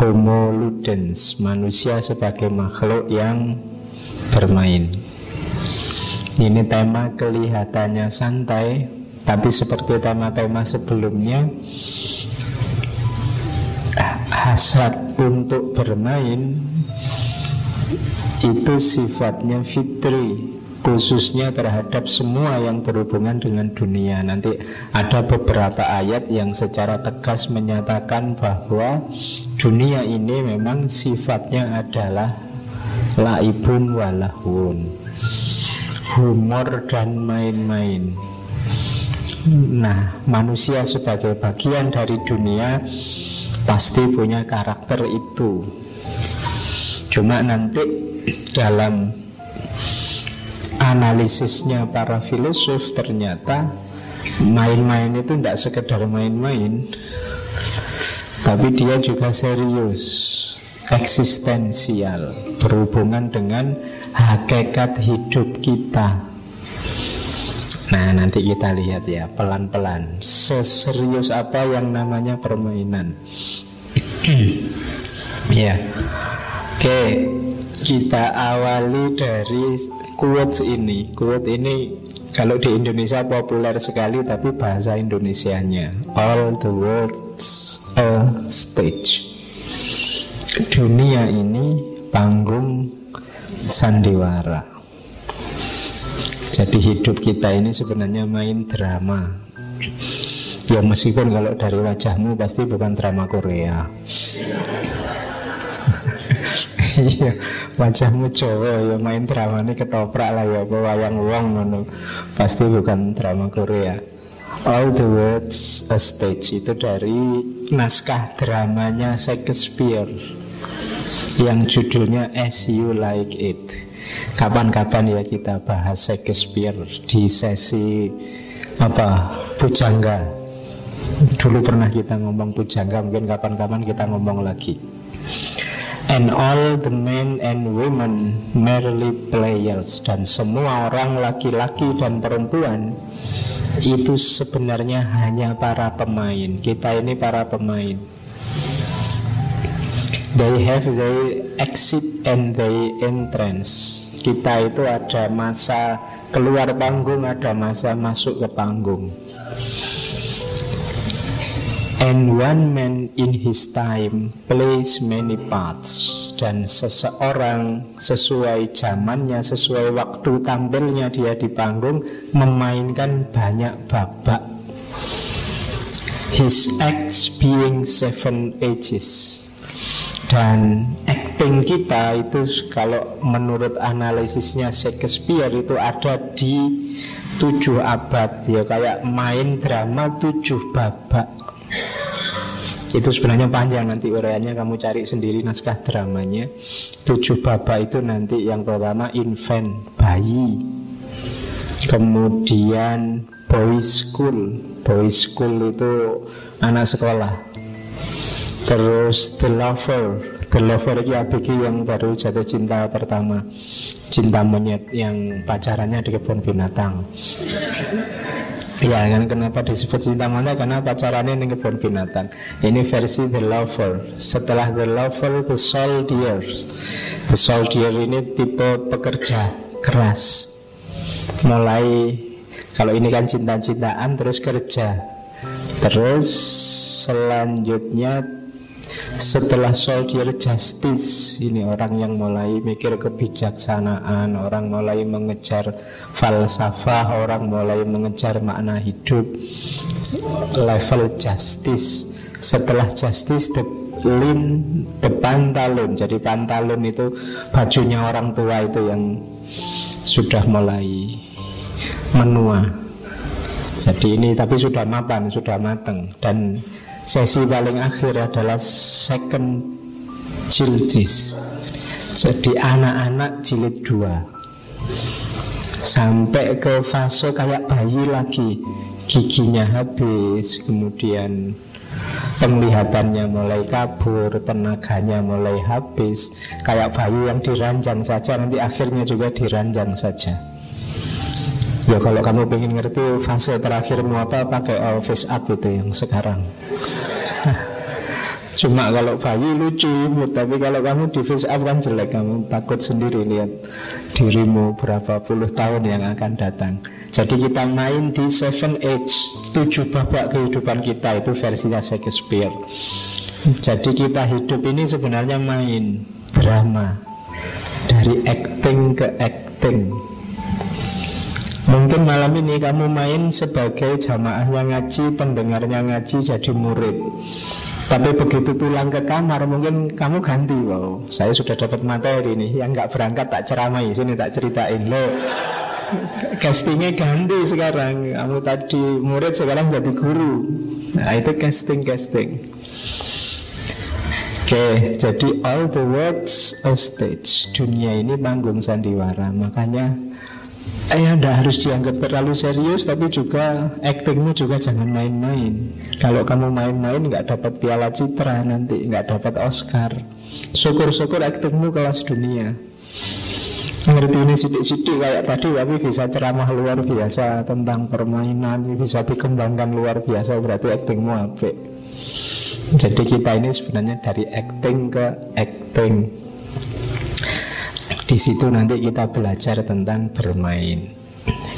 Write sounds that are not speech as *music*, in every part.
Homo ludens, manusia sebagai makhluk yang bermain. Ini tema kelihatannya santai, tapi seperti tema-tema sebelumnya, hasrat untuk bermain itu sifatnya fitri khususnya terhadap semua yang berhubungan dengan dunia. Nanti ada beberapa ayat yang secara tegas menyatakan bahwa dunia ini memang sifatnya adalah laibun walahun. Humor dan main-main. Nah, manusia sebagai bagian dari dunia pasti punya karakter itu. Cuma nanti dalam analisisnya para filosof ternyata main-main itu tidak sekedar main-main tapi dia juga serius eksistensial berhubungan dengan hakikat hidup kita. Nah nanti kita lihat ya pelan-pelan seserius apa yang namanya permainan. *clears throat* Ya oke kita awali dari quotes ini. Quote ini kalau di Indonesia populer sekali tapi bahasa Indonesianya. All the world's a stage. Dunia ini panggung sandiwara. Jadi hidup kita ini sebenarnya main drama. Ya meskipun kalau dari wajahmu pasti bukan drama Korea Iya, wajahmu Jawa ya main drama ini ketoprak lah ya, wayang wong ngono. Pasti bukan drama Korea. All the words a stage itu dari naskah dramanya Shakespeare yang judulnya As You Like It. Kapan-kapan ya kita bahas Shakespeare di sesi apa pujangga. Dulu pernah kita ngomong pujangga, mungkin kapan-kapan kita ngomong lagi. And all the men and women merely players. Dan semua orang laki-laki dan perempuan Itu sebenarnya hanya para pemain. Kita ini para pemain. They have their exit and their entrance. Kita itu ada masa keluar panggung Ada masa masuk ke panggung And one man in his time plays many parts. Dan seseorang sesuai zamannya, sesuai waktu tampilnya dia di panggung Memainkan banyak babak. His acts being seven ages Dan acting kita itu kalau menurut analisisnya Shakespeare itu ada di tujuh abad. Ya kayak main drama tujuh babak itu sebenarnya panjang nanti uraiannya kamu cari sendiri naskah dramanya. Tujuh babak itu nanti yang pertama infant bayi. Kemudian boy school. Boy school itu anak sekolah. Terus the lover. The lover itu ABG yang baru jatuh cinta pertama. Cinta monyet yang pacarannya di kebun binatang Ya kan kenapa disebut cinta monyet karena pacarannya ini kebun binatang. Ini versi The Lover. Setelah The Lover, The Soldier. The Soldier ini tipe pekerja keras. Mulai kalau ini kan cinta-cintaan terus kerja. Terus selanjutnya setelah soldier justice ini orang yang mulai mikir kebijaksanaan orang mulai mengejar falsafah orang mulai mengejar makna hidup. Level justice setelah justice the lin the pantalon. Jadi pantalon itu bajunya orang tua itu yang sudah mulai menua. Jadi ini tapi sudah mapan sudah mateng. Dan Sesi paling akhir adalah second jildis Jadi anak-anak jilid dua. Sampai ke fase kayak bayi lagi. Giginya habis Kemudian penglihatannya mulai kabur Tenaganya mulai habis. Kayak bayi yang diranjang saja Nanti akhirnya juga diranjang saja Ya kalau kamu pengen ngerti fase terakhirmu apa pakai face up itu yang sekarang. *laughs* Cuma kalau bayi lucu, tapi kalau kamu di face up kan jelek Kamu takut sendiri lihat dirimu berapa puluh tahun yang akan datang. Jadi kita main di Seven Age Tujuh babak kehidupan kita itu versinya Shakespeare. Jadi kita hidup ini sebenarnya main drama. Dari acting ke acting Mungkin malam ini kamu main sebagai jamaahnya ngaji, pendengarnya ngaji jadi murid. Tapi begitu pulang ke kamar mungkin kamu ganti. Wow saya sudah dapat materi nih. Yang nggak berangkat tak ceramai. Sini tak ceritain. Lo castingnya ganti sekarang. Kamu tadi murid sekarang jadi guru. Nah itu casting-casting. Oke, okay, jadi all the words a stage. Dunia ini panggung sandiwara. Makanya eh anda harus dianggap terlalu serius tapi juga actingmu juga jangan main-main. Kalau kamu main-main nggak dapat piala citra nanti nggak dapat Oscar. Syukur-syukur actingmu kelas dunia. Ngerti ini sidik-sidik kayak tadi tapi bisa ceramah luar biasa tentang permainan bisa dikembangkan luar biasa berarti actingmu apik. Jadi kita ini sebenarnya dari acting ke acting di situ nanti kita belajar tentang bermain.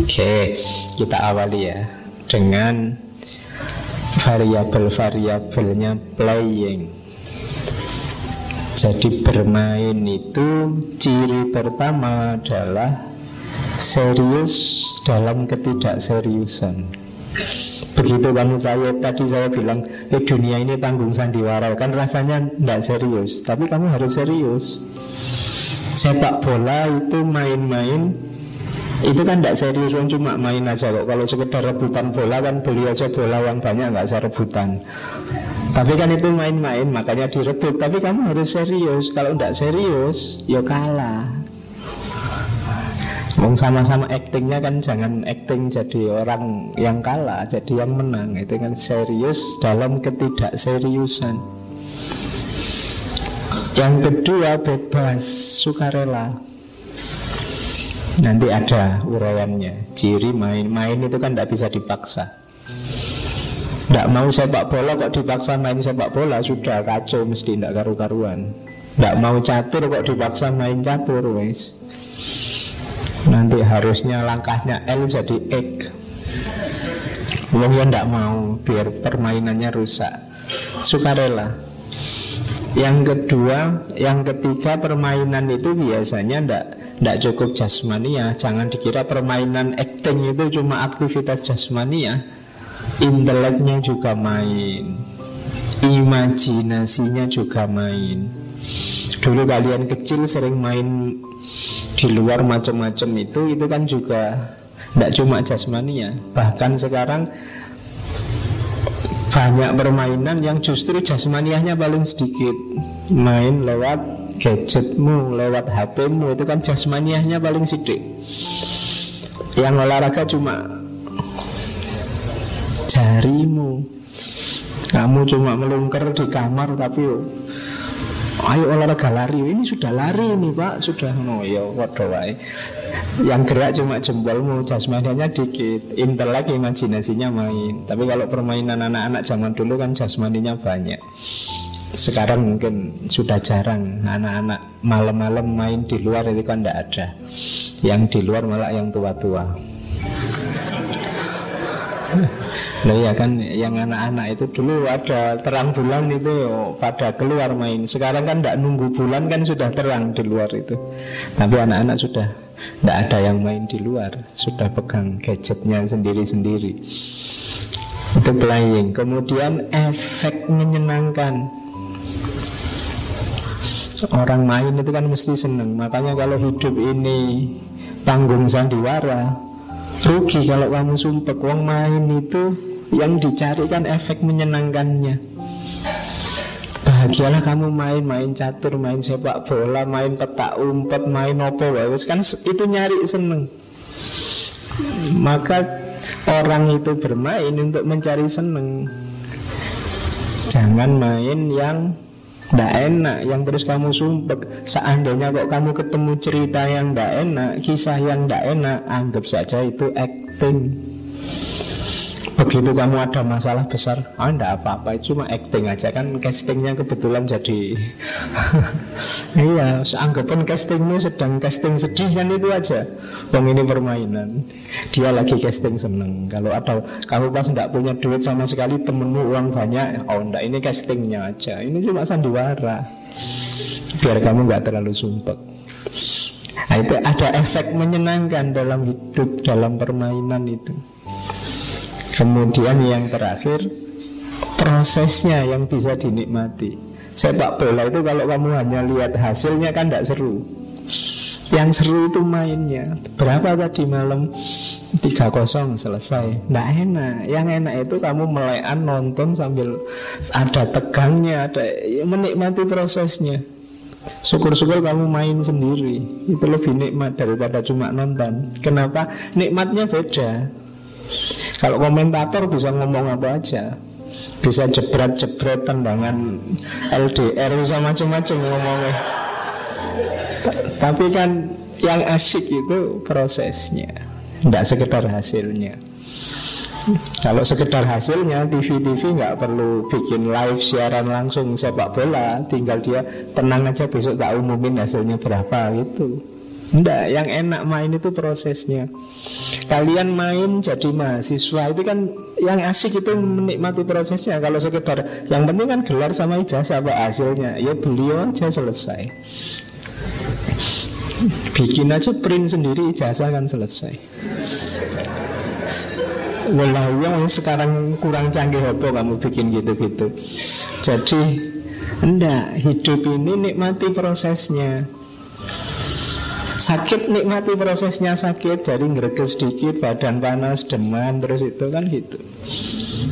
Oke, kita awali ya dengan variabel-variabelnya playing. Jadi bermain itu ciri pertama adalah serius dalam ketidakseriusan. Begitu kamu saya tadi saya bilang, eh dunia ini tanggung sandiwara kan rasanya tidak serius, tapi kamu harus serius sepak bola itu main-main. Itu kan tidak serius kan cuma main aja kok. Kalau sekedar rebutan bola kan beli aja bola yang banyak nggak usah rebutan. Tapi kan itu main-main makanya direbut. Tapi kamu harus serius. Kalau tidak serius ya kalah. Wong sama-sama actingnya kan jangan acting jadi orang yang kalah, jadi yang menang. Itu kan serius dalam ketidakseriusan. Yang kedua bebas sukarela. Nanti ada uraiannya. Ciri main-main itu kan tidak bisa dipaksa. Tidak mau sepak bola kok dipaksa main sepak bola Sudah kacau mesti tidak karu-karuan. Tidak mau catur kok dipaksa main catur wes Nanti harusnya langkahnya L jadi X. Wong yang tidak mau biar permainannya rusak. Sukarela yang kedua, yang ketiga permainan itu biasanya ndak ndak cukup jasmania. Jangan dikira permainan acting itu cuma aktivitas jasmania. Inteleknya juga main, imajinasinya juga main. Dulu kalian kecil sering main di luar macam-macam itu, itu kan juga ndak cuma jasmania. Bahkan sekarang banyak permainan yang justru jasmaniahnya paling sedikit. Main lewat gadgetmu lewat HPmu itu kan jasmaniahnya paling sedikit yang olahraga cuma jarimu. Kamu cuma melungker di kamar tapi ayo olahraga lari. Ini sudah lari ini pak. Sudah no ya waduh yang gerak cuma jempolmu jasmaninya dikit. Intelek imajinasinya main. Tapi kalau permainan anak-anak zaman dulu kan jasmaninya banyak. Sekarang mungkin sudah jarang anak-anak malam-malam main di luar itu kan tidak ada. Yang di luar malah yang tua-tua. Loh ya kan yang anak-anak itu dulu ada terang bulan itu pada keluar main. Sekarang kan tidak nunggu bulan kan sudah terang di luar itu. Tapi anak-anak sudah tidak ada yang main di luar Sudah pegang gadgetnya sendiri-sendiri. Itu playing. Kemudian efek menyenangkan. Orang main itu kan mesti seneng. Makanya kalau hidup ini tanggung sandiwara Rugi kalau kamu sumpah Uang main itu yang dicari kan efek menyenangkannya Bahagialah kamu main, main catur, main sepak bola, main petak umpet, main opo Kan itu nyari seneng. Maka orang itu bermain untuk mencari seneng. Jangan main yang tidak enak yang terus kamu sumpek. Seandainya kok kamu ketemu cerita yang tidak enak Kisah yang tidak enak Anggap saja itu acting Begitu kamu ada masalah besar, ah enggak apa-apa, cuma acting aja. Kan castingnya kebetulan jadi *laughs* Iya, anggapan castingmu sedang casting sedih kan itu aja. Wong ini permainan Dia lagi casting seneng. Kalau ada kamu pas enggak punya duit sama sekali temenmu uang banyak Oh enggak ini castingnya aja. Ini cuma sandiwara. Biar kamu enggak terlalu sumpek. Nah, itu ada efek menyenangkan dalam hidup, dalam permainan itu. Kemudian yang terakhir prosesnya yang bisa dinikmati. Sepak bola itu kalau kamu hanya lihat hasilnya kan tidak seru. Yang seru itu mainnya. Berapa tadi malam? 3-0 selesai. Nggak enak. Yang enak itu kamu melekan nonton sambil ada tegangnya, ada menikmati prosesnya. Syukur-syukur kamu main sendiri Itu lebih nikmat daripada cuma nonton Kenapa? Nikmatnya beda kalau komentator bisa ngomong apa aja. Bisa jebret-jebret tendangan LDR bisa macam-macam ngomongnya. Tapi kan yang asik itu prosesnya Tidak sekedar hasilnya. Kalau sekedar hasilnya TV-TV nggak perlu bikin live siaran langsung sepak bola Tinggal dia tenang aja besok tak umumin hasilnya berapa gitu Enggak, yang enak main itu prosesnya. Kalian main jadi mahasiswa Itu kan yang asik itu menikmati prosesnya. Kalau sekedar yang penting kan gelar sama ijazah apa hasilnya? Ya beliau aja selesai. Bikin aja print sendiri ijazah kan selesai. Walau yang sekarang kurang canggih apa kamu bikin gitu-gitu. Jadi Enggak, hidup ini nikmati prosesnya Sakit nikmati prosesnya sakit Jadi ngereges sedikit Badan panas, demam Terus itu kan gitu.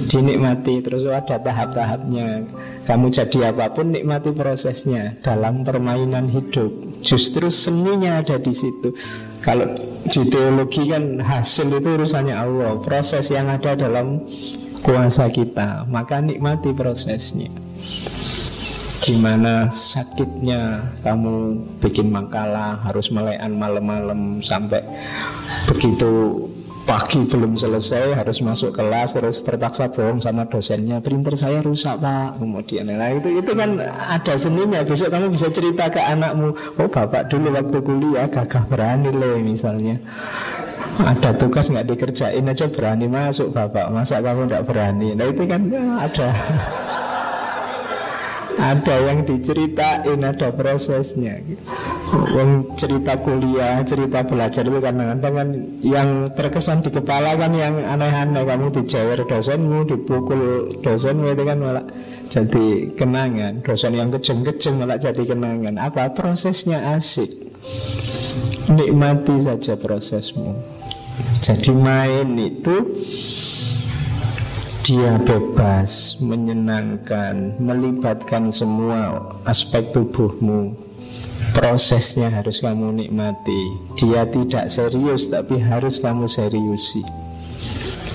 Dinikmati Terus ada tahap-tahapnya. Kamu jadi apa pun nikmati prosesnya. Dalam permainan hidup Justru seninya ada di situ. Kalau di teologi kan hasil itu urusannya Allah. Proses yang ada dalam kuasa kita Maka nikmati prosesnya Gimana sakitnya kamu bikin makalah harus melekan malam-malam sampai begitu pagi belum selesai harus masuk kelas terus terpaksa bohong sama dosennya printer saya rusak pak. Kemudian nah itu itu kan ada seninya. Besok kamu bisa cerita ke anakmu oh bapak dulu waktu kuliah gagah berani loh misalnya. Ada tugas nggak dikerjain aja berani masuk bapak masa kamu nggak berani? Nah itu kan ya, ada ada yang diceritain ada prosesnya Wong cerita kuliah, cerita belajar itu kadang-kadang kan yang terkesan di kepala kan yang aneh-aneh kamu dijewer dosenmu, dipukul dosenmu itu kan malah jadi kenangan. Dosen yang kejeng-kejeng malah jadi kenangan. Apa prosesnya asik? Nikmati saja prosesmu. Jadi main itu dia bebas, menyenangkan, melibatkan semua aspek tubuhmu. Prosesnya harus kamu nikmati. Dia tidak serius, tapi harus kamu seriusi.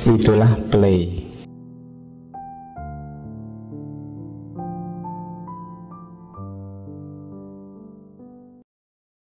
Itulah play.